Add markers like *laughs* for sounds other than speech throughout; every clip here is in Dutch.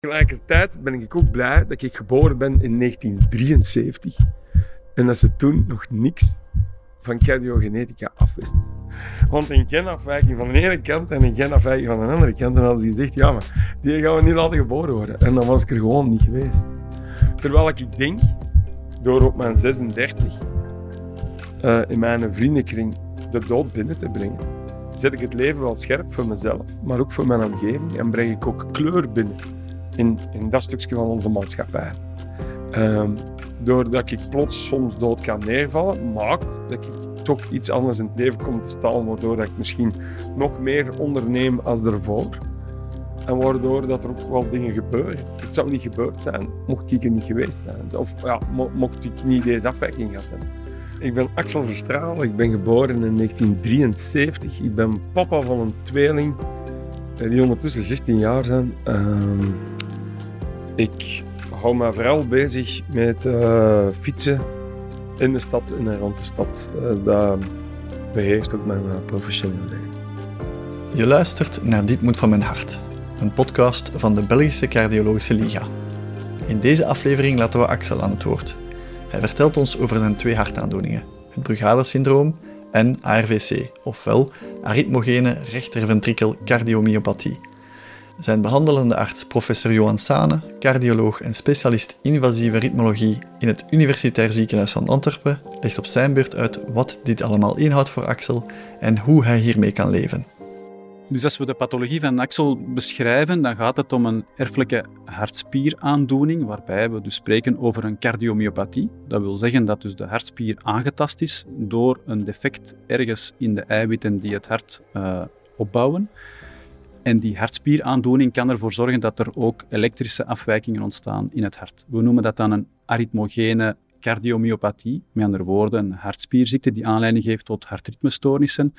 Tegelijkertijd ben ik ook blij dat ik geboren ben in 1973 en dat ze toen nog niks van cardiogenetica afwisten. Want een genafwijking van de ene kant en een genafwijking van de andere kant, en hadden ze gezegd, ja maar die gaan we niet laten geboren worden. En dan was ik er gewoon niet geweest. Terwijl ik denk, door op mijn 36 uh, in mijn vriendenkring de dood binnen te brengen, zet ik het leven wel scherp voor mezelf, maar ook voor mijn omgeving en breng ik ook kleur binnen in, in dat stukje van onze maatschappij. Um, doordat ik plots soms dood kan neervallen, maakt dat ik toch iets anders in het leven kom te staan, waardoor dat ik misschien nog meer onderneem als ervoor. En waardoor dat er ook wel dingen gebeuren. Het zou niet gebeurd zijn, mocht ik er niet geweest zijn. Of ja, mocht ik niet deze afwijking gehad hebben. Ik ben Axel Verstraal, ik ben geboren in 1973. Ik ben papa van een tweeling eh, die ondertussen 16 jaar zijn. Uh, ik hou me vooral bezig met uh, fietsen in de stad en rond de stad. Uh, dat beheerst ook mijn uh, professionele leven. Je luistert naar Dit moet van mijn hart, een podcast van de Belgische Cardiologische Liga. In deze aflevering laten we Axel aan het woord. Hij vertelt ons over zijn twee hartaandoeningen, het Brugada-syndroom en ARVC, ofwel arythmogene rechterventrikel cardiomyopathie zijn behandelende arts professor Johan Sane, cardioloog en specialist invasieve ritmologie in het Universitair Ziekenhuis van Antwerpen, legt op zijn beurt uit wat dit allemaal inhoudt voor Axel en hoe hij hiermee kan leven. Dus als we de pathologie van Axel beschrijven, dan gaat het om een erfelijke hartspieraandoening, waarbij we dus spreken over een cardiomyopathie. Dat wil zeggen dat dus de hartspier aangetast is door een defect ergens in de eiwitten die het hart uh, opbouwen. En die hartspieraandoening kan ervoor zorgen dat er ook elektrische afwijkingen ontstaan in het hart. We noemen dat dan een arythmogene cardiomyopathie, met andere woorden een hartspierziekte die aanleiding geeft tot hartritmestoornissen.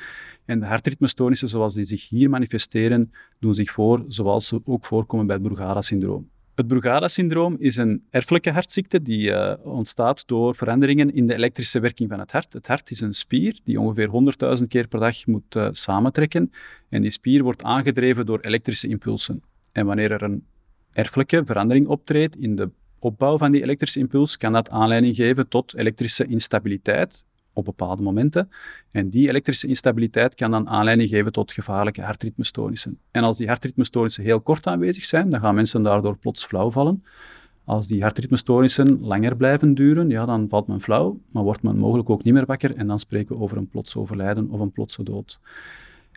En de hartritmestoornissen zoals die zich hier manifesteren, doen zich voor zoals ze ook voorkomen bij het Brugada-syndroom. Het Brugada-syndroom is een erfelijke hartziekte die uh, ontstaat door veranderingen in de elektrische werking van het hart. Het hart is een spier die ongeveer 100.000 keer per dag moet uh, samentrekken. En die spier wordt aangedreven door elektrische impulsen. En wanneer er een erfelijke verandering optreedt in de opbouw van die elektrische impuls, kan dat aanleiding geven tot elektrische instabiliteit op bepaalde momenten. En die elektrische instabiliteit kan dan aanleiding geven tot gevaarlijke hartritmestoornissen. En als die hartritmestoornissen heel kort aanwezig zijn, dan gaan mensen daardoor plots flauw vallen. Als die hartritmestoornissen langer blijven duren, ja, dan valt men flauw, maar wordt men mogelijk ook niet meer wakker en dan spreken we over een plots overlijden of een plotse dood.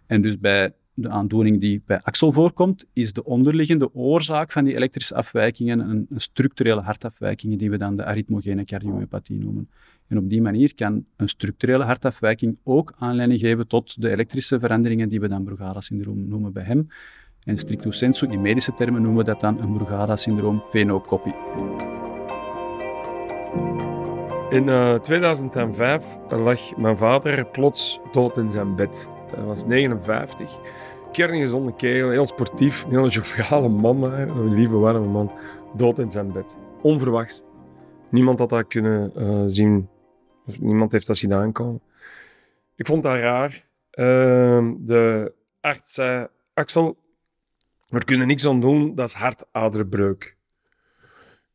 En dus bij de aandoening die bij Axel voorkomt, is de onderliggende oorzaak van die elektrische afwijkingen een, structurele hartafwijking die we dan de arythmogene cardiomyopathie noemen. En op die manier kan een structurele hartafwijking ook aanleiding geven tot de elektrische veranderingen die we dan Brugada-syndroom noemen bij hem. En stricto sensu, in medische termen noemen we dat dan een Brugada-syndroom fenocopie. In uh, eh, 2005 lag mijn vader plots dood in zijn bed. Hij was 59, kerngezonde kerel, heel sportief, een hele joviale man, een lieve, warme man, dood in zijn bed. Onverwachts. Niemand had dat kunnen uh, zien niemand heeft dat zien aankomen. Ik vond dat raar. Uh, de arts zei, Axel, we kunnen niks aan doen, dat is hartaderbreuk.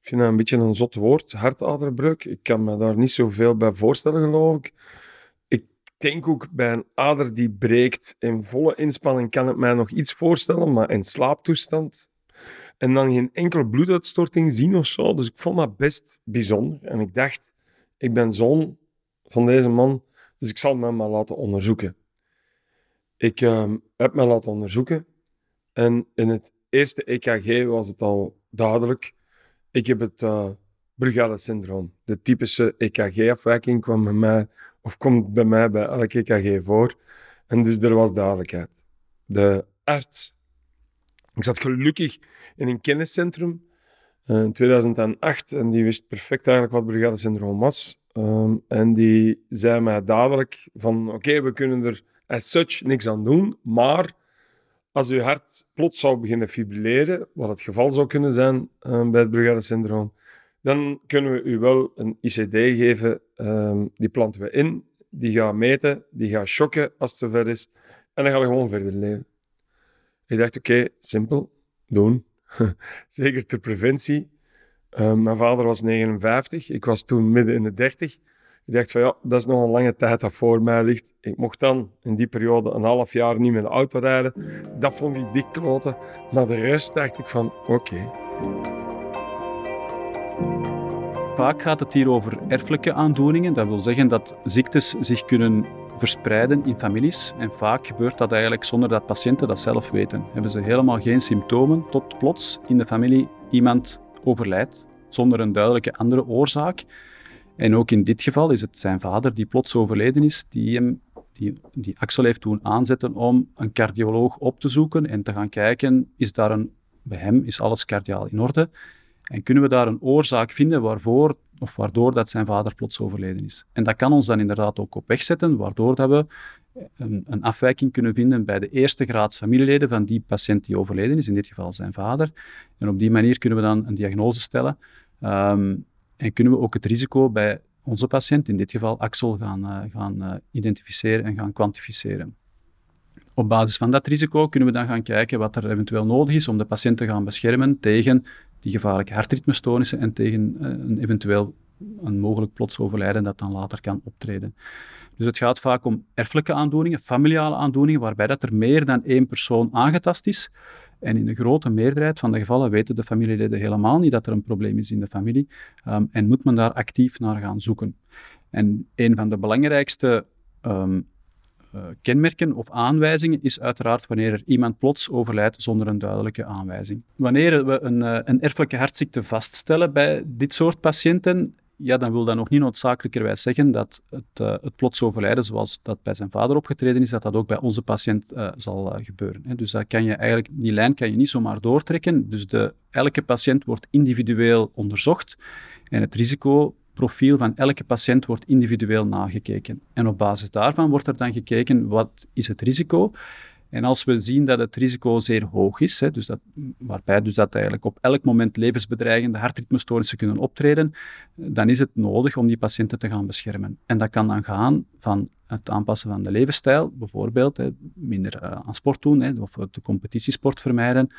Ik vind dat een beetje een zot woord, hartaderbreuk. Ik kan me daar niet zoveel bij voorstellen, geloof ik. Ik denk ook bij een ader die breekt in volle inspanning kan ik mij nog iets voorstellen, maar in slaaptoestand en dan geen enkele bloeduitstorting zien of zo. Dus ik vond dat best bijzonder. En ik dacht, ik ben zoon van deze man, dus ik zal me maar laten onderzoeken. Ik uh, heb me laten onderzoeken en in het eerste EKG was het al duidelijk. Ik heb het uh, Brugada-syndroom. De typische EKG-afwijking kwam bij mij, of komt bij mij bij elk EKG voor. En dus er was duidelijkheid. De arts, ik zat gelukkig in een kenniscentrum uh, in 2008 en die wist perfect eigenlijk wat Brugada-syndroom was. Ehm, en die zei mij dadelijk van oké, we kunnen er as such niks aan doen, maar als uw hart plots zou beginnen fibrilleren, wat het geval zou kunnen zijn um, bij het Brugada-syndroom, dan kunnen we u wel een ICD geven. Ehm, die planten we in, die gaat meten, die gaat shocken als het zover is, en dan gaan we gewoon verder leven. Ik dacht, oké, simpel, doen. *laughs* Zeker ter preventie. Uh, mijn vader was 59, ik was toen midden in de 30. Ik dacht van ja, dat is nog een lange tijd dat voor mij ligt. Ik mocht dan in die periode een half jaar niet met de auto rijden. Dat vond ik dik kloten. Maar de rest dacht ik van oké. Vaak gaat het hier over erfelijke aandoeningen. Dat wil zeggen dat ziektes zich kunnen verspreiden in families. En vaak gebeurt dat eigenlijk zonder dat patiënten dat zelf weten. Hebben ze helemaal geen symptomen tot plots in de familie iemand overlijdt zonder een duidelijke andere oorzaak. En ook in dit geval is het zijn vader die plots overleden is, die hem die, die Axel heeft doen aanzetten om een cardioloog op te zoeken en te gaan kijken, is daar een, bij hem is alles cardiaal in orde? En kunnen we daar een oorzaak vinden waarvoor of waardoor dat zijn vader plots overleden is? En dat kan ons dan inderdaad ook op weg zetten, waardoor dat we een, een afwijking kunnen vinden bij de eerste graads familieleden van die patiënt die overleden is, in dit geval zijn vader. En op die manier kunnen we dan een diagnose stellen ehm, en kunnen we ook het risico bij onze patiënt, in dit geval Axel, gaan, uh, gaan uh, identificeren en gaan kwantificeren. Op basis van dat risico kunnen we dan gaan kijken wat er eventueel nodig is om de patiënt te gaan beschermen tegen die gevaarlijke hartritmestoornissen en tegen uh, een eventueel een mogelijk plots overlijden dat dan later kan optreden. Dus het gaat vaak om erfelijke aandoeningen, familiale aandoeningen, waarbij dat er meer dan één persoon aangetast is. En in de grote meerderheid van de gevallen weten de familieleden helemaal niet dat er een probleem is in de familie um, en moet men daar actief naar gaan zoeken. En een van de belangrijkste um, uh, kenmerken of aanwijzingen is uiteraard wanneer er iemand plots overlijdt zonder een duidelijke aanwijzing. Wanneer we een, uh, een erfelijke hartziekte vaststellen bij dit soort patiënten, ja, dan wil dat nog niet noodzakelijkerwijs zeggen dat het, uh, het plots overlijden, zoals dat bij zijn vader opgetreden is, dat dat ook bij onze patiënt uh, zal uh, gebeuren. Hè. Dus dat kan je eigenlijk, die lijn kan je niet zomaar doortrekken. Dus de, elke patiënt wordt individueel onderzocht en het risicoprofiel van elke patiënt wordt individueel nagekeken. En op basis daarvan wordt er dan gekeken wat is het risico en als we zien dat het risico zeer hoog is, hè, dus dat, waarbij dus dat eigenlijk op elk moment levensbedreigende hartritmestoornissen kunnen optreden, dan is het nodig om die patiënten te gaan beschermen. En dat kan dan gaan van het aanpassen van de levensstijl, bijvoorbeeld hè, minder uh, aan sport doen hè, of de competitiesport vermijden,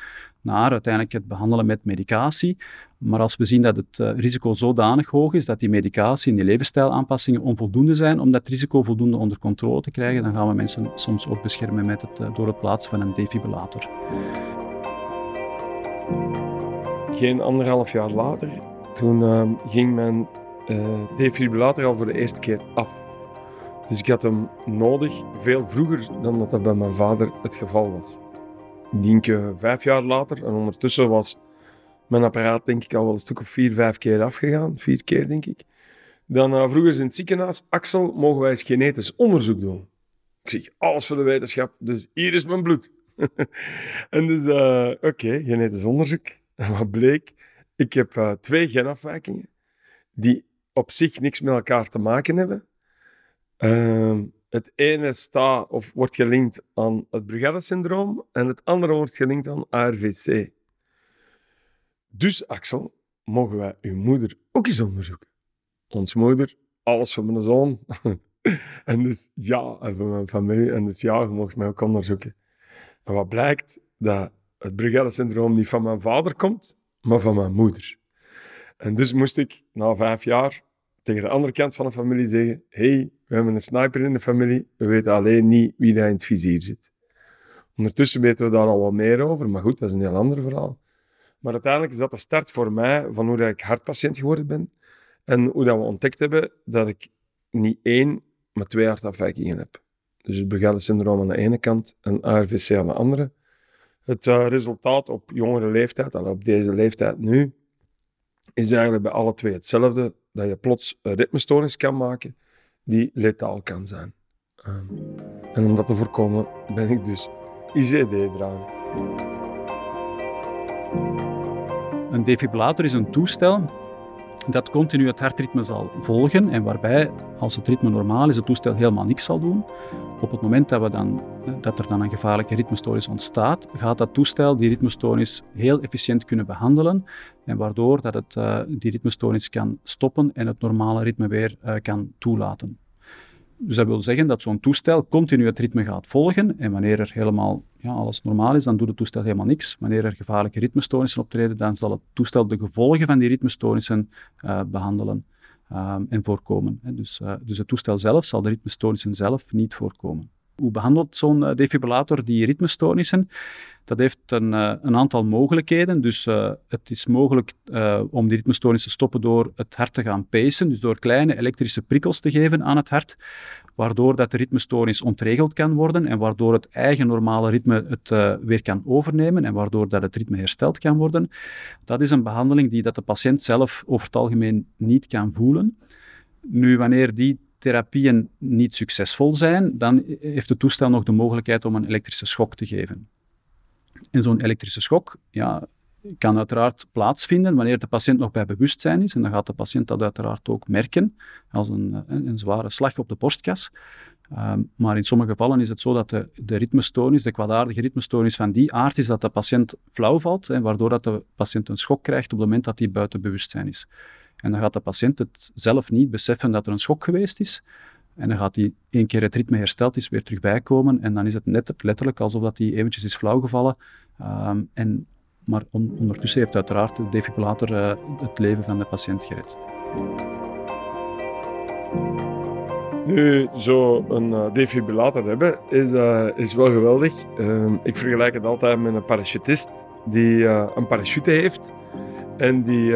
naar uiteindelijk het behandelen met medicatie. Maar als we zien dat het uh, risico zodanig hoog is dat die medicatie en die levensstijlaanpassingen onvoldoende zijn om dat risico voldoende onder controle te krijgen, dan gaan we mensen soms ook beschermen met het, uh, door het plaatsen van een defibrillator. Geen anderhalf jaar later, toen ging mijn defibrillator al voor de eerste keer af. Dus ik had hem nodig veel vroeger dan dat dat bij mijn vader het geval was. Ik denk vijf jaar later en ondertussen was mijn apparaat denk ik al wel een stuk of vier, vijf keer afgegaan. Vier keer denk ik. Dan vroeger in het ziekenhuis, Axel, mogen wij eens genetisch onderzoek doen. Ik zeg, alles voor de wetenschap, dus hier is mijn bloed. *laughs* en dus, uh, oké, genetisch onderzoek. En wat bleek? Ik heb uh, twee genafwijkingen die op zich niks met elkaar te maken hebben. Het ene staat of wordt gelinkt aan het Brugada-syndroom en het andere wordt gelinkt aan ARVC. Dus, Axel, mogen wij uw moeder ook eens onderzoeken? Ons moeder, alles voor mijn zoon. *laughs* en dus ja, en voor mijn familie. En dus ja, je mocht mij ook onderzoeken. En wat blijkt? Dat het Brugada-syndroom niet van mijn vader komt, maar van mijn moeder. En dus moest ik na vijf jaar tegen de andere kant van de familie zeggen: hey, we hebben een sniper in de familie, we weten alleen niet wie daar in het vizier zit. Ondertussen weten we daar al wat meer over, maar goed, dat is een heel ander verhaal. Maar uiteindelijk is dat de start voor mij van hoe dat ik hartpatiënt geworden ben. En hoe dat we ontdekt hebben dat ik niet één, maar twee hartafwijkingen heb. Dus het Brugade-syndroom aan de ene kant en ARVC aan de andere. Het uh, resultaat op jongere leeftijd, en op deze leeftijd nu, is eigenlijk bij alle twee hetzelfde. Dat je plots een kan maken die letaal kan zijn. Um, en om dat te voorkomen ben ik dus ICD-drager. Een defibrillator is een toestel dat continu het hartritme zal volgen en waarbij, als het ritme normaal is, het toestel helemaal niks zal doen. Op het moment dat, we dan, dat er dan een gevaarlijke ritmestoornis ontstaat, gaat dat toestel die ritmestoornis heel efficiënt kunnen behandelen en waardoor dat het uh, die ritmestoornis kan stoppen en het normale ritme weer uh, kan toelaten. Dus dat wil zeggen dat zo'n toestel continu het ritme gaat volgen en wanneer er helemaal ja, alles normaal is, dan doet het toestel helemaal niks. Wanneer er gevaarlijke ritmestoornissen optreden, dan zal het toestel de gevolgen van die ritmestoornissen uh, behandelen um, en voorkomen. Dus, uh, dus het toestel zelf zal de ritmestoornissen zelf niet voorkomen. Hoe behandelt zo'n uh, defibrillator die ritmestoornissen? Dat heeft een, uh, een aantal mogelijkheden. Dus uh, het is mogelijk om die ritmestoornis te stoppen door het hart te gaan pacen, dus door kleine elektrische prikkels te geven aan het hart, waardoor dat de ritmestoornis ontregeld kan worden en waardoor het eigen normale ritme het weer kan overnemen en waardoor dat het ritme hersteld kan worden. Dat is een behandeling die dat de patiënt zelf over het algemeen niet kan voelen. Nu, wanneer die therapieën niet succesvol zijn, dan heeft het toestel nog de mogelijkheid om een elektrische schok te geven. En zo'n elektrische schok ja, kan uiteraard plaatsvinden wanneer de patiënt nog bij bewustzijn is. En dan gaat de patiënt dat uiteraard ook merken als een, een, zware slag op de borstkas. Um, maar in sommige gevallen is het zo dat de, de ritmestoornis, de kwaadaardige ritmestoornis van die aard is dat de patiënt flauw valt, en waardoor dat de patiënt een schok krijgt op het moment dat hij buiten bewustzijn is. En dan gaat de patiënt het zelf niet beseffen dat er een schok geweest is. En dan gaat hij, één keer het ritme hersteld is, weer terug bijkomen. En dan is het net letterlijk alsof hij eventjes is flauwgevallen. Um, en, maar on, ondertussen heeft uiteraard de defibrillator uh, het leven van de patiënt gered. Nu, zo'n uh, defibrillator hebben is, uh, is wel geweldig. Uh, ik vergelijk het altijd met een parachutist die een parachute heeft en die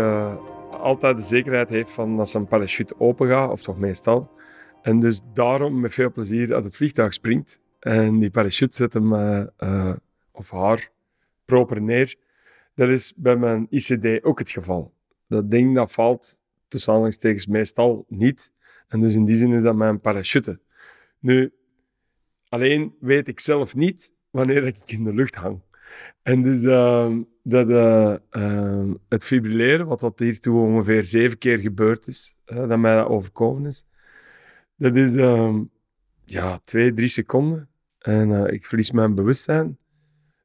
altijd de zekerheid heeft van dat zijn parachute open gaat, of toch meestal. En dus daarom met veel plezier uit het vliegtuig springt. En die parachute zet hem, uh, of haar, proper neer. Dat is bij mijn ICD ook het geval. Dat ding dat valt tussen aanhalingstekens meestal niet. En dus in die zin is dat mijn parachute. Nu, alleen weet ik zelf niet wanneer ik in de lucht hang. En dus uh, dat, uh, uh, het fibrilleren, wat tot hiertoe ongeveer zeven keer gebeurd is, dat mij dat overkomen is, dat is ehm, ja, twee, drie seconden. En uh, ik verlies mijn bewustzijn.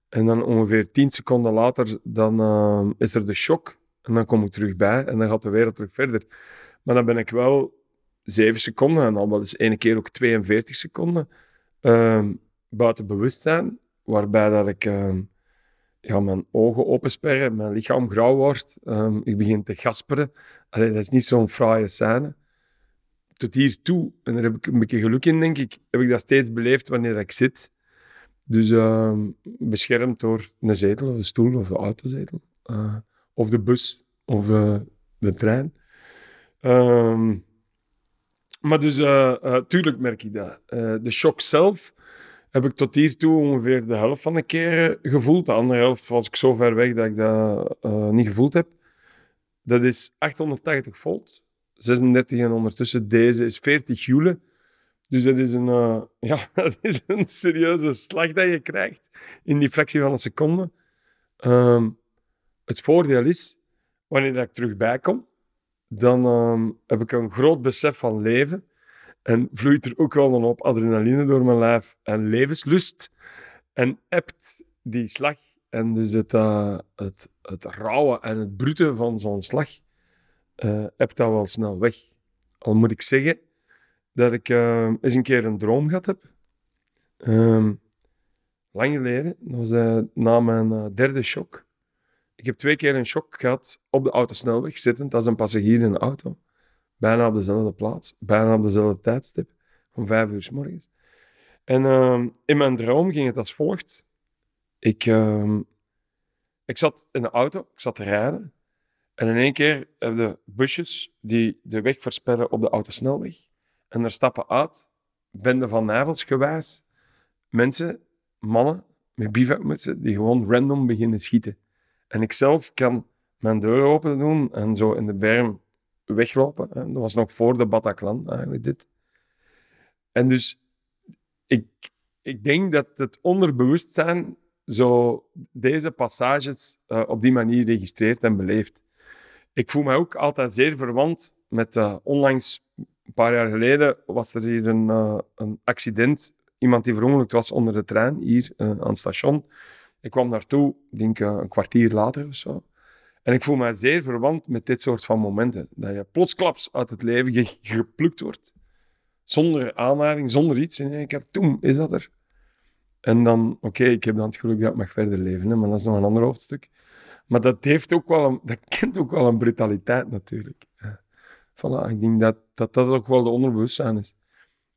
En dan ongeveer tien seconden later, dan is er de shock. En dan kom ik terug bij en dan gaat de wereld terug verder. Maar dan ben ik wel zeven seconden en al wel eens ene keer ook 42 seconden buiten bewustzijn. Waarbij dat ik ja, mijn ogen opensperren, mijn lichaam grauw wordt. ik begin te gasperen. Allee, dat is niet zo'n fraaie scène tot hier toe, en daar heb ik een beetje geluk in, denk ik, heb ik dat steeds beleefd wanneer ik zit. Dus uh, beschermd door een zetel of een stoel of de autozetel. Uh, of de bus of uh, de trein. Maar dus, uh, tuurlijk merk ik dat. de shock zelf heb ik tot hier toe ongeveer de helft van de keren gevoeld. De andere helft was ik zo ver weg dat ik dat niet gevoeld heb. Dat is 880 volt. 36 en ondertussen deze is 40 joule. Dus dat is, een, uh, *laughs* ja, dat is een serieuze slag dat je krijgt in die fractie van een seconde. Um, het voordeel is, wanneer ik terug bijkom, dan um, heb ik een groot besef van leven. En vloeit er ook wel een hoop adrenaline door mijn lijf en levenslust. En ebt die slag en dus het, uh, het, het rauwe en het brute van zo'n slag uh, heb dat wel snel weg. Al moet ik zeggen dat ik uh, eens een keer een droom gehad heb. Um, lang geleden, na mijn derde shock. Ik heb twee keer een shock gehad op de autosnelweg, zittend als een passagier in een auto. Bijna op dezelfde plaats, bijna op dezelfde tijdstip, om vijf uur s morgens. En ehm, in mijn droom ging het als volgt. Ik, ehm, ik zat in de auto, ik zat te rijden. En in één keer heb je busjes die de weg versperren op de autosnelweg. En er stappen uit, bende van navels gewijs, mensen, mannen met bivakmutsen, die gewoon random beginnen schieten. En ik zelf kan mijn deur open doen en zo in de berm weglopen. Dat was nog voor de Bataclan, eigenlijk dit. En dus ik, ik denk dat het onderbewustzijn zo deze passages uh, op die manier registreert en beleeft ik voel me ook altijd zeer verwant met uh, onlangs, een paar jaar geleden, was er hier een, een accident. Iemand die verongelukt was onder de trein hier aan het station. Ik kwam naartoe, ik denk een kwartier later of zo. En ik voel me zeer verwant met dit soort van momenten. Dat je plotsklaps uit het leven ge geplukt wordt. Zonder aanleiding, zonder iets. En ik heb toen is dat er. En dan, oké, ik heb dan het geluk dat ik mag verder leven, hè, maar dat is nog een ander hoofdstuk. Maar dat, heeft ook wel een, *laughs* dat kent ook wel een brutaliteit natuurlijk. Voilà, ik denk dat, dat dat ook wel de onderbewustzijn is.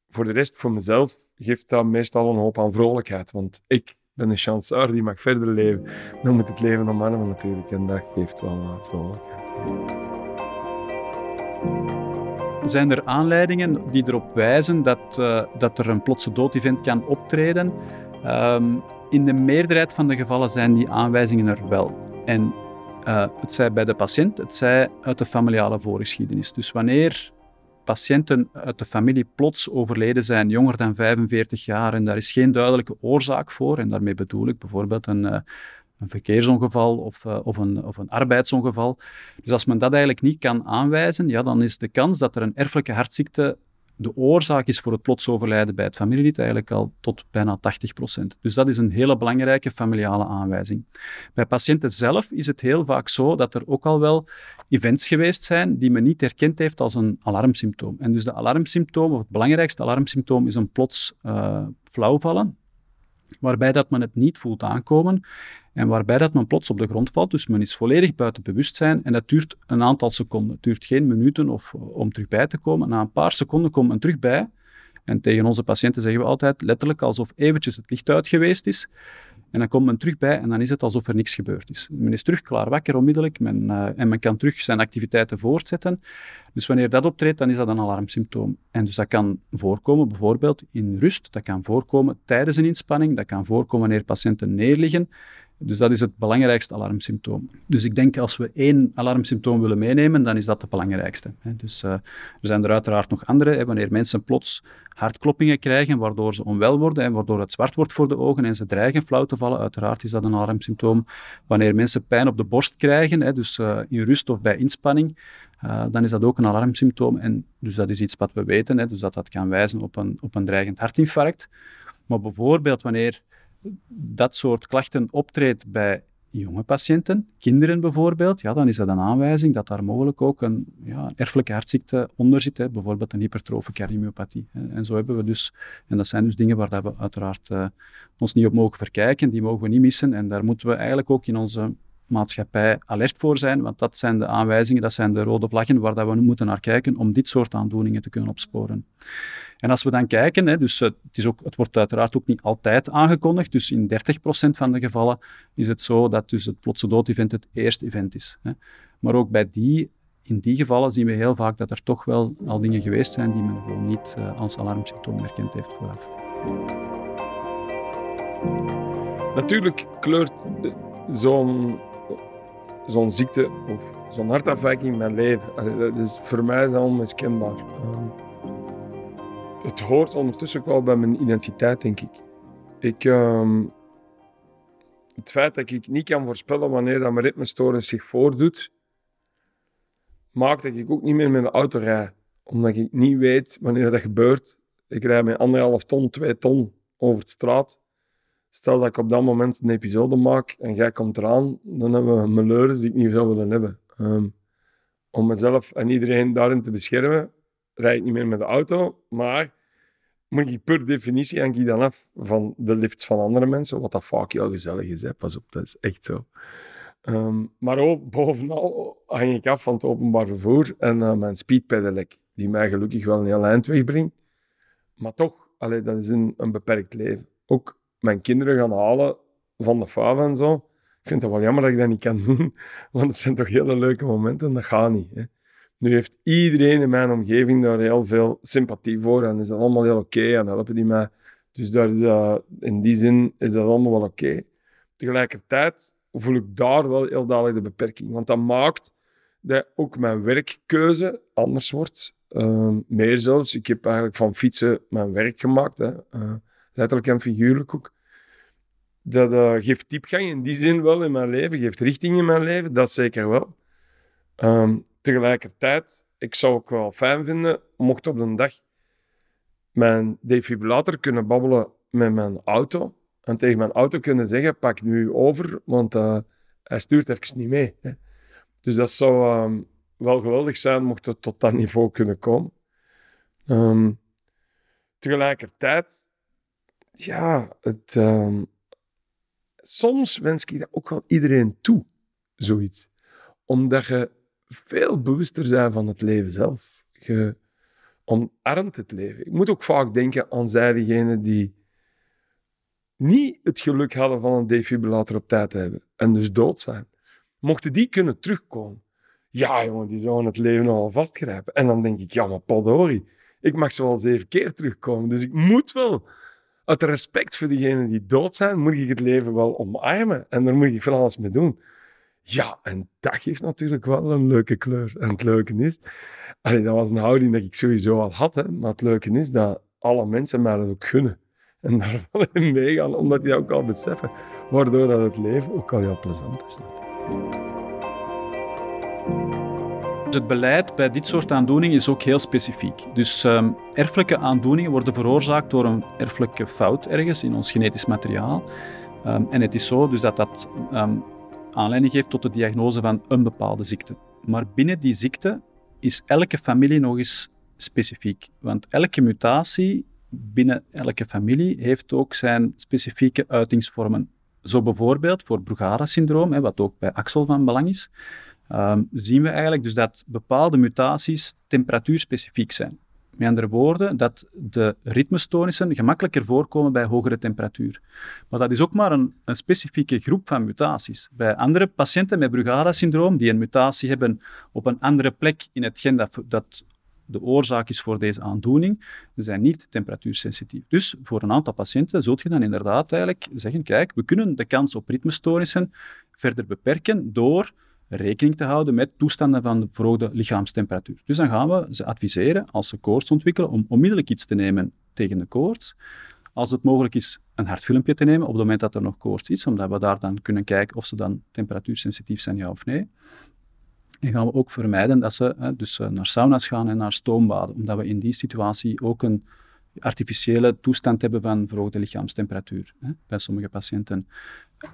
Voor de rest, voor mezelf, geeft dat meestal een hoop aan vrolijkheid. Want ik ben een chanceur die mag verder leven. Dan moet het leven omarmen natuurlijk. En dat geeft wel vrolijkheid. Zijn er aanleidingen die erop wijzen dat, uh, dat er een plotse doodevent kan optreden? Um, in de meerderheid van de gevallen zijn die aanwijzingen er wel. En uh, het zij bij de patiënt, het zij uit de familiale voorgeschiedenis. Dus wanneer patiënten uit de familie plots overleden zijn, jonger dan 45 jaar, en daar is geen duidelijke oorzaak voor, en daarmee bedoel ik bijvoorbeeld een, uh, een verkeersongeval of, uh, of, een, of een arbeidsongeval. Dus als men dat eigenlijk niet kan aanwijzen, ja, dan is de kans dat er een erfelijke hartziekte de oorzaak is voor het plots overlijden bij het familielid eigenlijk al tot bijna 80%. Dus dat is een hele belangrijke familiale aanwijzing. Bij patiënten zelf is het heel vaak zo dat er ook al wel events geweest zijn die men niet herkend heeft als een alarmsymptoom. En dus de alarmsymptoom, of het belangrijkste alarmsymptoom, is een plots uh, flauwvallen, waarbij dat men het niet voelt aankomen en waarbij dat men plots op de grond valt. Dus men is volledig buiten bewustzijn en dat duurt een aantal seconden. Het duurt geen minuten of, om terug bij te komen. Na een paar seconden komt men terug bij. En tegen onze patiënten zeggen we altijd letterlijk alsof eventjes het licht uit geweest is. En dan komt men terug bij en dan is het alsof er niks gebeurd is. Men is terug klaar wakker onmiddellijk men, uh, en men kan terug zijn activiteiten voortzetten. Dus wanneer dat optreedt, dan is dat een alarmsymptoom. En dus dat kan voorkomen bijvoorbeeld in rust, dat kan voorkomen tijdens een inspanning, dat kan voorkomen wanneer patiënten neerliggen. Dus dat is het belangrijkste alarmsymptoom. Dus ik denk als we één alarmsymptoom willen meenemen, dan is dat het belangrijkste. Dus uh, er zijn er uiteraard nog andere. Wanneer mensen plots hartkloppingen krijgen, waardoor ze onwel worden en waardoor het zwart wordt voor de ogen en ze dreigen flauw te vallen, uiteraard is dat een alarmsymptoom. Wanneer mensen pijn op de borst krijgen, dus uh, in rust of bij inspanning, uh, dan is dat ook een alarmsymptoom. En dus dat is iets wat we weten, dus dat dat kan wijzen op een, op een dreigend hartinfarct. Maar bijvoorbeeld wanneer dat soort klachten optreedt bij jonge patiënten, kinderen bijvoorbeeld, ja, dan is dat een aanwijzing dat daar mogelijk ook een, ja, erfelijke hartziekte onder zit, hè, bijvoorbeeld een hypertrofe cardiomyopathie. En zo hebben we dus, en dat zijn dus dingen waar dat we uiteraard uh, ons niet op mogen verkijken, die mogen we niet missen en daar moeten we eigenlijk ook in onze maatschappij alert voor zijn, want dat zijn de aanwijzingen, dat zijn de rode vlaggen waar dat we nu moeten naar kijken om dit soort aandoeningen te kunnen opsporen. En als we dan kijken, hè, dus het, is ook, het wordt uiteraard ook niet altijd aangekondigd, dus in 30% van de gevallen is het zo dat dus het plotse dood-event het eerste event is. Hè. Maar ook bij die, in die gevallen zien we heel vaak dat er toch wel al dingen geweest zijn die men gewoon niet uh, als alarmsymptoom herkend heeft vooraf. Natuurlijk kleurt zo'n zo'n ziekte of zo'n hartafwijking mijn leven. Dat is, voor mij is dat onmiskenbaar. Het hoort ondertussen ook wel bij mijn identiteit, denk ik. ik um, het feit dat ik niet kan voorspellen wanneer dat mijn ritmestoornis zich voordoet, maakt dat ik ook niet meer met de auto rijd. Omdat ik niet weet wanneer dat gebeurt. Ik rijd met anderhalf ton, twee ton over de straat. Stel dat ik op dat moment een episode maak en jij komt eraan, dan hebben we malheurs die ik niet zou willen hebben. Um, om mezelf en iedereen daarin te beschermen, rijd ik niet meer met de auto, maar moet ik per definitie hang ik dan af van de lifts van andere mensen, wat dat vaak heel gezellig is, hè. pas op, dat is echt zo. Um, maar ook bovenal hang ik af van het openbaar vervoer en uh, mijn speedpedelec, die mij gelukkig wel een heel eind wegbrengt. Maar toch, allee, dat is een, een beperkt leven. Ook mijn kinderen gaan halen van de FAV en zo. Ik vind het wel jammer dat ik dat niet kan doen, *laughs* want het zijn toch hele leuke momenten. Dat gaat niet. Hè. Nu heeft iedereen in mijn omgeving daar heel veel sympathie voor en is dat allemaal heel oké en helpen die mij. Dus daar in die zin is dat allemaal wel oké. Tegelijkertijd voel ik daar wel heel duidelijk de beperking, want dat maakt dat ook mijn werkkeuze anders wordt. Uh, meer zelfs. Ik heb eigenlijk van fietsen mijn werk gemaakt. Hè. Uh, letterlijk en figuurlijk ook. Dat uh, geeft diepgang in die zin wel in mijn leven, geeft richting in mijn leven, dat zeker wel. Um, tegelijkertijd, ik zou ook wel fijn vinden, mocht op een dag mijn defibrillator kunnen babbelen met mijn auto en tegen mijn auto kunnen zeggen, pak nu over, want uh, hij stuurt even niet mee. Dus dat zou um, wel geweldig zijn mocht het tot dat niveau kunnen komen. Um, tegelijkertijd, ja, het, ehm, soms wens ik dat ook wel iedereen toe, zoiets. Omdat je veel bewuster bent van het leven zelf. Je omarmt het leven. Ik moet ook vaak denken aan zij diegenen die niet het geluk hadden van een defibrillator op tijd te hebben en dus dood zijn. Mochten die kunnen terugkomen, ja jongen, die zouden het leven nogal vastgrijpen. En dan denk ik, ja maar Padori, ik mag zo wel zeven keer terugkomen, dus ik moet wel uit respect voor diegenen die dood zijn, moet ik het leven wel omarmen. En daar moet ik van alles mee doen. Ja, en dat geeft natuurlijk wel een leuke kleur. En het leuke is, dat was een houding dat ik sowieso al had, hè, maar het leuke is dat alle mensen mij dat ook gunnen. En daar *laughs* wel in meegaan, omdat die dat ook al beseffen. Waardoor dat het leven ook al heel plezant is. Het beleid bij dit soort aandoeningen is ook heel specifiek. Dus um, erfelijke aandoeningen worden veroorzaakt door een erfelijke fout ergens in ons genetisch materiaal. Um, en het is zo dus dat dat um, aanleiding geeft tot de diagnose van een bepaalde ziekte. Maar binnen die ziekte is elke familie nog eens specifiek. Want elke mutatie binnen elke familie heeft ook zijn specifieke uitingsvormen. Zo bijvoorbeeld voor Brugada-syndroom, wat ook bij Axel van belang is, um, zien we eigenlijk dus dat bepaalde mutaties temperatuurspecifiek zijn. Met andere woorden, dat de ritmestoornissen gemakkelijker voorkomen bij hogere temperatuur. Maar dat is ook maar een, een specifieke groep van mutaties. Bij andere patiënten met Brugada-syndroom, die een mutatie hebben op een andere plek in het gen dat, dat de oorzaak is voor deze aandoening, zijn niet temperatuursensitief. Dus voor een aantal patiënten zult je dan inderdaad eigenlijk zeggen, kijk, we kunnen de kans op ritmestoornissen verder beperken door rekening te houden met toestanden van de verhoogde lichaamstemperatuur. Dus dan gaan we ze adviseren, als ze koorts ontwikkelen, om onmiddellijk iets te nemen tegen de koorts. Als het mogelijk is, een hartfilmpje te nemen op het moment dat er nog koorts is, omdat we daar dan kunnen kijken of ze dan temperatuursensitief zijn, ja of nee. En gaan we ook vermijden dat ze hè, dus eh, naar sauna's gaan en naar stoombaden, omdat we in die situatie ook een artificiële toestand hebben van verhoogde lichaamstemperatuur hè, bij sommige patiënten.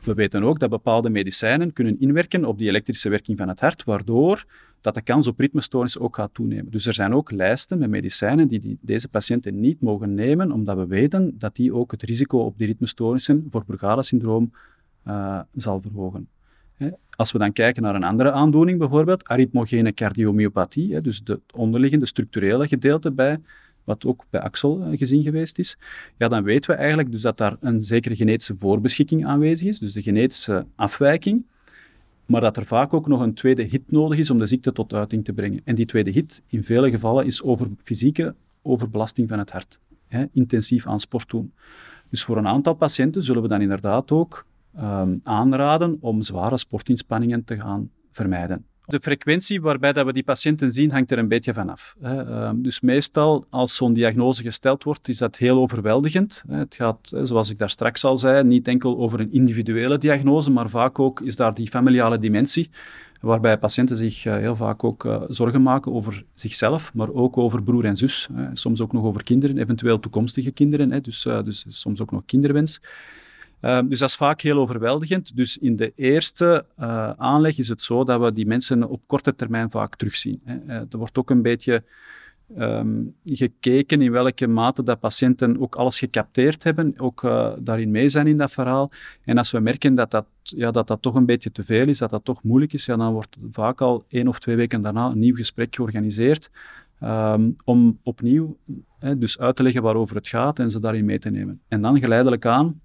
We weten ook dat bepaalde medicijnen kunnen inwerken op die elektrische werking van het hart, waardoor dat de kans op ritmestoornis ook gaat toenemen. Dus er zijn ook lijsten met medicijnen die, die deze patiënten niet mogen nemen, omdat we weten dat die ook het risico op die ritmestoornissen voor Brugada-syndroom uh, zal verhogen. Als we dan kijken naar een andere aandoening, bijvoorbeeld arythmogene cardiomyopathie, dus het onderliggende structurele gedeelte bij wat ook bij Axel eh, gezien geweest is, ja, dan weten we eigenlijk dus dat daar een zekere genetische voorbeschikking aanwezig is, dus de genetische afwijking, maar dat er vaak ook nog een tweede hit nodig is om de ziekte tot uiting te brengen. En die tweede hit in vele gevallen is over fysieke overbelasting van het hart. Hè, intensief aan sport doen. Dus voor een aantal patiënten zullen we dan inderdaad ook um, aanraden om zware sportinspanningen te gaan vermijden. De frequentie waarbij dat we die patiënten zien, hangt er een beetje vanaf. Ehm, dus meestal, als zo'n diagnose gesteld wordt, is dat heel overweldigend. Het gaat, zoals ik daar straks al zei, niet enkel over een individuele diagnose, maar vaak ook is daar die familiale dimensie, waarbij patiënten zich eh, heel vaak ook uh, zorgen maken over zichzelf, maar ook over broer en zus. Soms ook nog over kinderen, eventueel toekomstige kinderen, dus, uh, dus soms ook nog kinderwens. Ehm, dus dat is vaak heel overweldigend. Dus in de eerste uh, aanleg is het zo dat we die mensen op korte termijn vaak terugzien. Hè. Uh, er wordt ook een beetje um, gekeken in welke mate dat patiënten ook alles gecapteerd hebben, ook uh, daarin mee zijn in dat verhaal. En als we merken dat dat, ja, dat dat toch een beetje te veel is, dat dat toch moeilijk is, ja, dan wordt vaak al één of twee weken daarna een nieuw gesprek georganiseerd. Um, om opnieuw dus uit te leggen waarover het gaat en ze daarin mee te nemen. En dan geleidelijk aan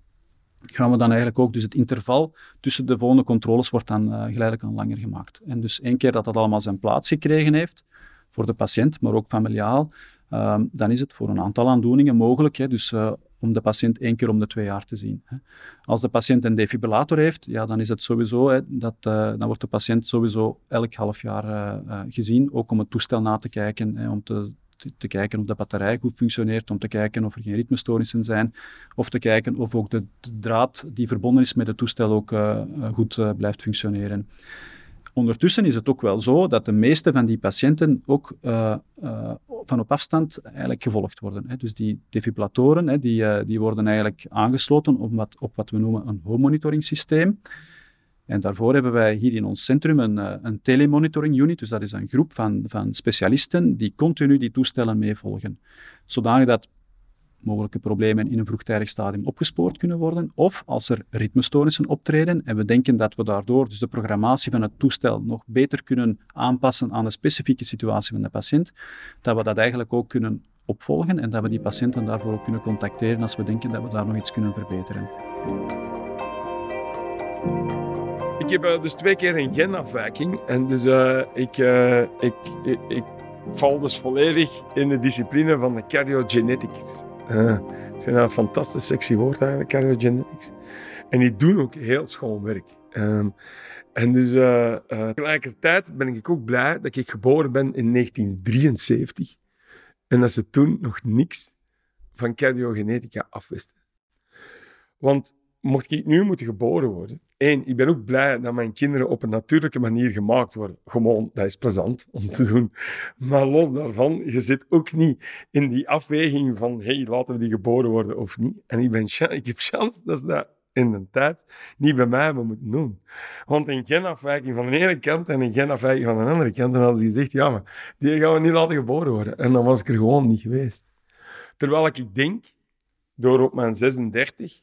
gaan we dan eigenlijk ook, dus het interval tussen de volgende controles wordt dan uh, geleidelijk aan langer gemaakt. En dus één keer dat dat allemaal zijn plaats gekregen heeft, voor de patiënt, maar ook familiaal, uh, dan is het voor een aantal aandoeningen mogelijk, hè, dus uh, om de patiënt één keer om de twee jaar te zien. Hè. Als de patiënt een defibrillator heeft, ja, dan is het sowieso, hè, dat, uh, dan wordt de patiënt sowieso elk half jaar gezien, ook om het toestel na te kijken, om te te, kijken of de batterij goed functioneert, om te kijken of er geen ritmestoornissen zijn, of te kijken of ook de, draad die verbonden is met het toestel ook uh, goed uh, blijft functioneren. Ondertussen is het ook wel zo dat de meeste van die patiënten ook van op afstand eigenlijk gevolgd worden. Hè. Dus die defibrillatoren die, die worden eigenlijk aangesloten op wat, op wat we noemen een home monitoring systeem. En daarvoor hebben wij hier in ons centrum een, eh, een telemonitoring unit, dus dat is een groep van, van specialisten die continu die toestellen meevolgen. Zodanig dat mogelijke problemen in een vroegtijdig stadium opgespoord kunnen worden. Of als er ritmestoornissen optreden en we denken dat we daardoor dus de programmatie van het toestel nog beter kunnen aanpassen aan de specifieke situatie van de patiënt, dat we dat eigenlijk ook kunnen opvolgen en dat we die patiënten daarvoor ook kunnen contacteren als we denken dat we daar nog iets kunnen verbeteren. Ik heb uh, dus twee keer een genafwijking en dus uh, ik, uh, ik, ik, ik, val dus volledig in de discipline van de cardiogenetics. ik vind dat een fantastisch sexy woord eigenlijk, cardiogenetics. En die doen ook heel schoon werk. Um, en dus tegelijkertijd ben ik ook blij dat ik geboren ben in 1973 en dat ze toen nog niks van cardiogenetica afwisten. Want mocht ik nu moeten geboren worden, één, ik ben ook blij dat mijn kinderen op een natuurlijke manier gemaakt worden. Gewoon, dat is plezant om te doen. Maar los daarvan, je zit ook niet in die afweging van, hey, laten we die geboren worden of niet. En ik, ben, ik heb chance dat ze dat in de tijd niet bij mij hebben moeten doen. Want een genafwijking van de ene kant en een genafwijking van de andere kant, dan hadden ze gezegd, ja, maar die gaan we niet laten geboren worden. En dan was ik er gewoon niet geweest. Terwijl ik denk, door op mijn 36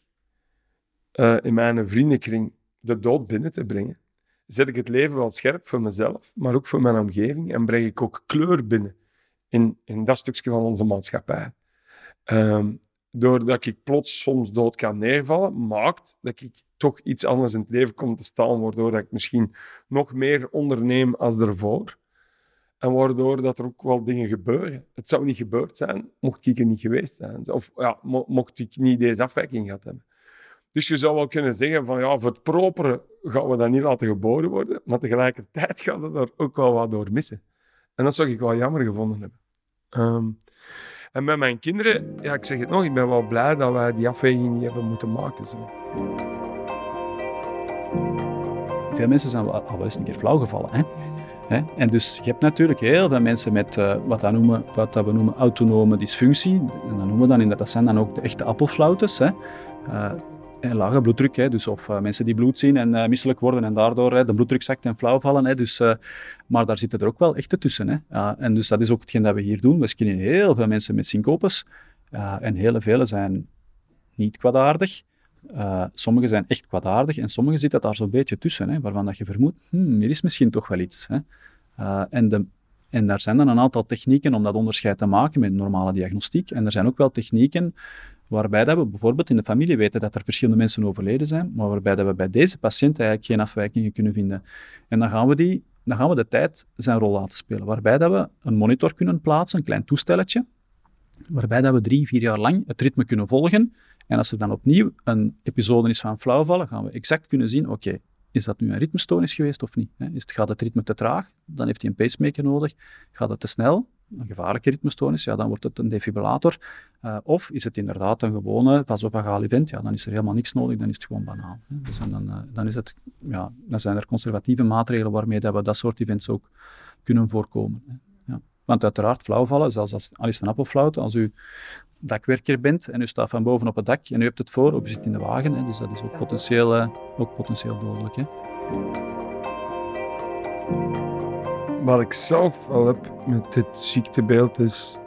uh, in mijn vriendenkring de dood binnen te brengen, zet ik het leven wel scherp voor mezelf, maar ook voor mijn omgeving en breng ik ook kleur binnen in, dat stukje van onze maatschappij. Um, doordat ik plots soms dood kan neervallen, maakt dat ik toch iets anders in het leven kom te staan, waardoor ik misschien nog meer onderneem als ervoor. En waardoor dat er ook wel dingen gebeuren. Het zou niet gebeurd zijn, mocht ik er niet geweest zijn. Of ja, mocht ik niet deze afwijking gehad hebben. Dus je zou wel kunnen zeggen van ja, voor het propere gaan we dat niet laten geboren worden, maar tegelijkertijd gaan we er ook wel wat door missen. En dat zou ik wel jammer gevonden hebben. Um, en met mijn kinderen, ja, ik zeg het nog, ik ben wel blij dat wij die afweging niet hebben moeten maken. Zo. Veel mensen zijn al wel eens een keer flauw gevallen. Hè? En dus je hebt natuurlijk heel veel mensen met uh, wat, noemen, wat we noemen autonome dysfunctie. En dat noemen we dan in dat, zijn dan ook de echte appelflautes. Hè? Uh, en lage bloeddruk, hè, dus of uh, mensen die bloed zien en uh, misselijk worden en daardoor hè, de bloeddruk zakt en flauw vallen. Hè, dus, maar daar zitten er ook wel echte tussen. Hè. en dus dat is ook hetgeen dat we hier doen. We screenen heel veel mensen met syncopes en hele vele zijn niet kwaadaardig. sommige zijn echt kwaadaardig en sommige zitten daar zo'n beetje tussen, hè, waarvan dat je vermoedt, hmm, er is misschien toch wel iets. Hè. en, de, en daar zijn dan een aantal technieken om dat onderscheid te maken met normale diagnostiek. En er zijn ook wel technieken Waarbij dat we bijvoorbeeld in de familie weten dat er verschillende mensen overleden zijn, maar waarbij dat we bij deze patiënt eigenlijk geen afwijkingen kunnen vinden. En dan gaan we, die, dan gaan we de tijd zijn rol laten spelen. Waarbij dat we een monitor kunnen plaatsen, een klein toestelletje, waarbij dat we drie, vier jaar lang het ritme kunnen volgen. En als er dan opnieuw een episode is van flauwvallen, gaan we exact kunnen zien, oké, is dat nu een ritmestoornis geweest of niet? Is het, gaat het ritme te traag? Dan heeft hij een pacemaker nodig. Gaat het te snel? Een gevaarlijke ritmestoornis, ja, dan wordt het een defibrillator. Uh, of is het inderdaad een gewone vasovagaal event, ja, dan is er helemaal niks nodig, dan is het gewoon banaal. Hè. Dus dan, uh, dan, is het, ja, dan zijn er conservatieve maatregelen waarmee dat we dat soort events ook kunnen voorkomen. Hè. Ja. Want uiteraard, flauwvallen, zelfs als, al een appelflauw, als u dakwerker bent en u staat van boven op het dak en u hebt het voor, of u zit in de wagen, hè, dus dat is ook potentieel, uh, ook potentieel dodelijk. Hè wat ik zelf al heb met dit ziektebeeld is.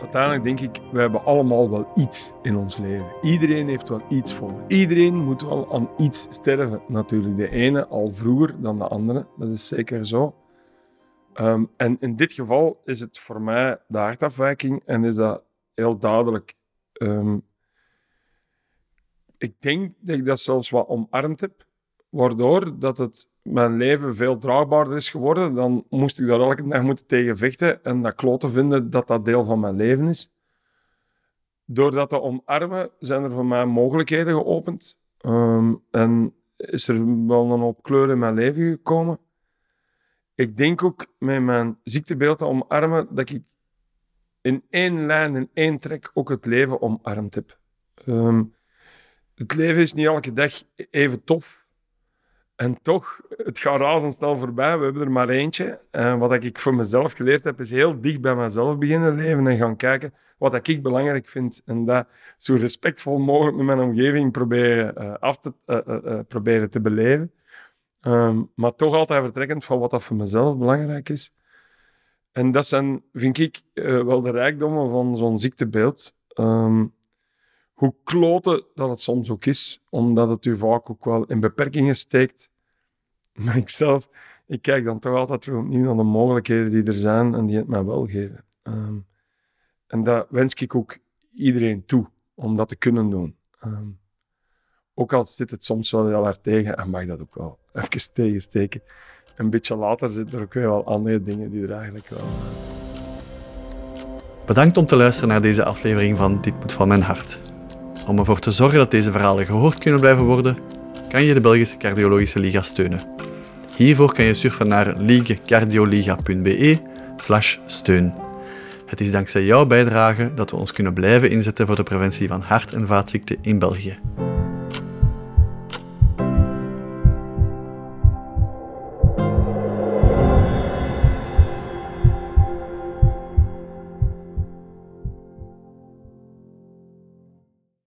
Uiteindelijk denk ik, we hebben allemaal wel iets in ons leven. Iedereen heeft wel iets voor. Iedereen moet wel aan iets sterven. Natuurlijk, de ene al vroeger dan de andere. Dat is zeker zo. Ehm, en in dit geval is het voor mij de hartafwijking en is dat heel duidelijk. Um, ik denk dat ik dat zelfs wat omarmd heb waardoor dat het mijn leven veel draagbaarder is geworden. Dan moest ik daar elke dag moeten tegen vechten en dat kloten vinden dat dat deel van mijn leven is. Door dat te omarmen zijn er voor mij mogelijkheden geopend. Ehm, en is er wel een hoop kleur in mijn leven gekomen. Ik denk ook met mijn ziektebeeld te omarmen dat ik in één lijn, in één trek ook het leven omarmd heb. Ehm, het leven is niet elke dag even tof. En toch, het gaat razendsnel voorbij. We hebben er maar eentje. En wat ik voor mezelf geleerd heb, is heel dicht bij mezelf beginnen leven en gaan kijken wat ik belangrijk vind. En dat zo respectvol mogelijk met mijn omgeving proberen, uh, af te, uh, proberen te beleven. Ehm, maar toch altijd vertrekkend van wat dat voor mezelf belangrijk is. En dat zijn, vind ik, wel de rijkdommen van zo'n ziektebeeld. Ehm, hoe kloten dat het soms ook is, omdat het u vaak ook wel in beperkingen steekt. Maar ik zelf, ik kijk dan toch altijd opnieuw naar de mogelijkheden die er zijn en die het mij wel geven. Ehm, en dat wens ik ook iedereen toe, om dat te kunnen doen. Ehm, ook al zit het soms wel heel hard tegen, en mag dat ook wel even *laughs* tegensteken. Een beetje later zitten er ook weer wel andere dingen die er eigenlijk wel... Uh... Bedankt om te luisteren naar deze aflevering van Dit moet van mijn hart. Om ervoor te zorgen dat deze verhalen gehoord kunnen blijven worden, kan je de Belgische Cardiologische Liga steunen. Hiervoor kan je surfen naar ligecardioliga.be steun. Het is dankzij jouw bijdrage dat we ons kunnen blijven inzetten voor de preventie van hart- en vaatziekten in België.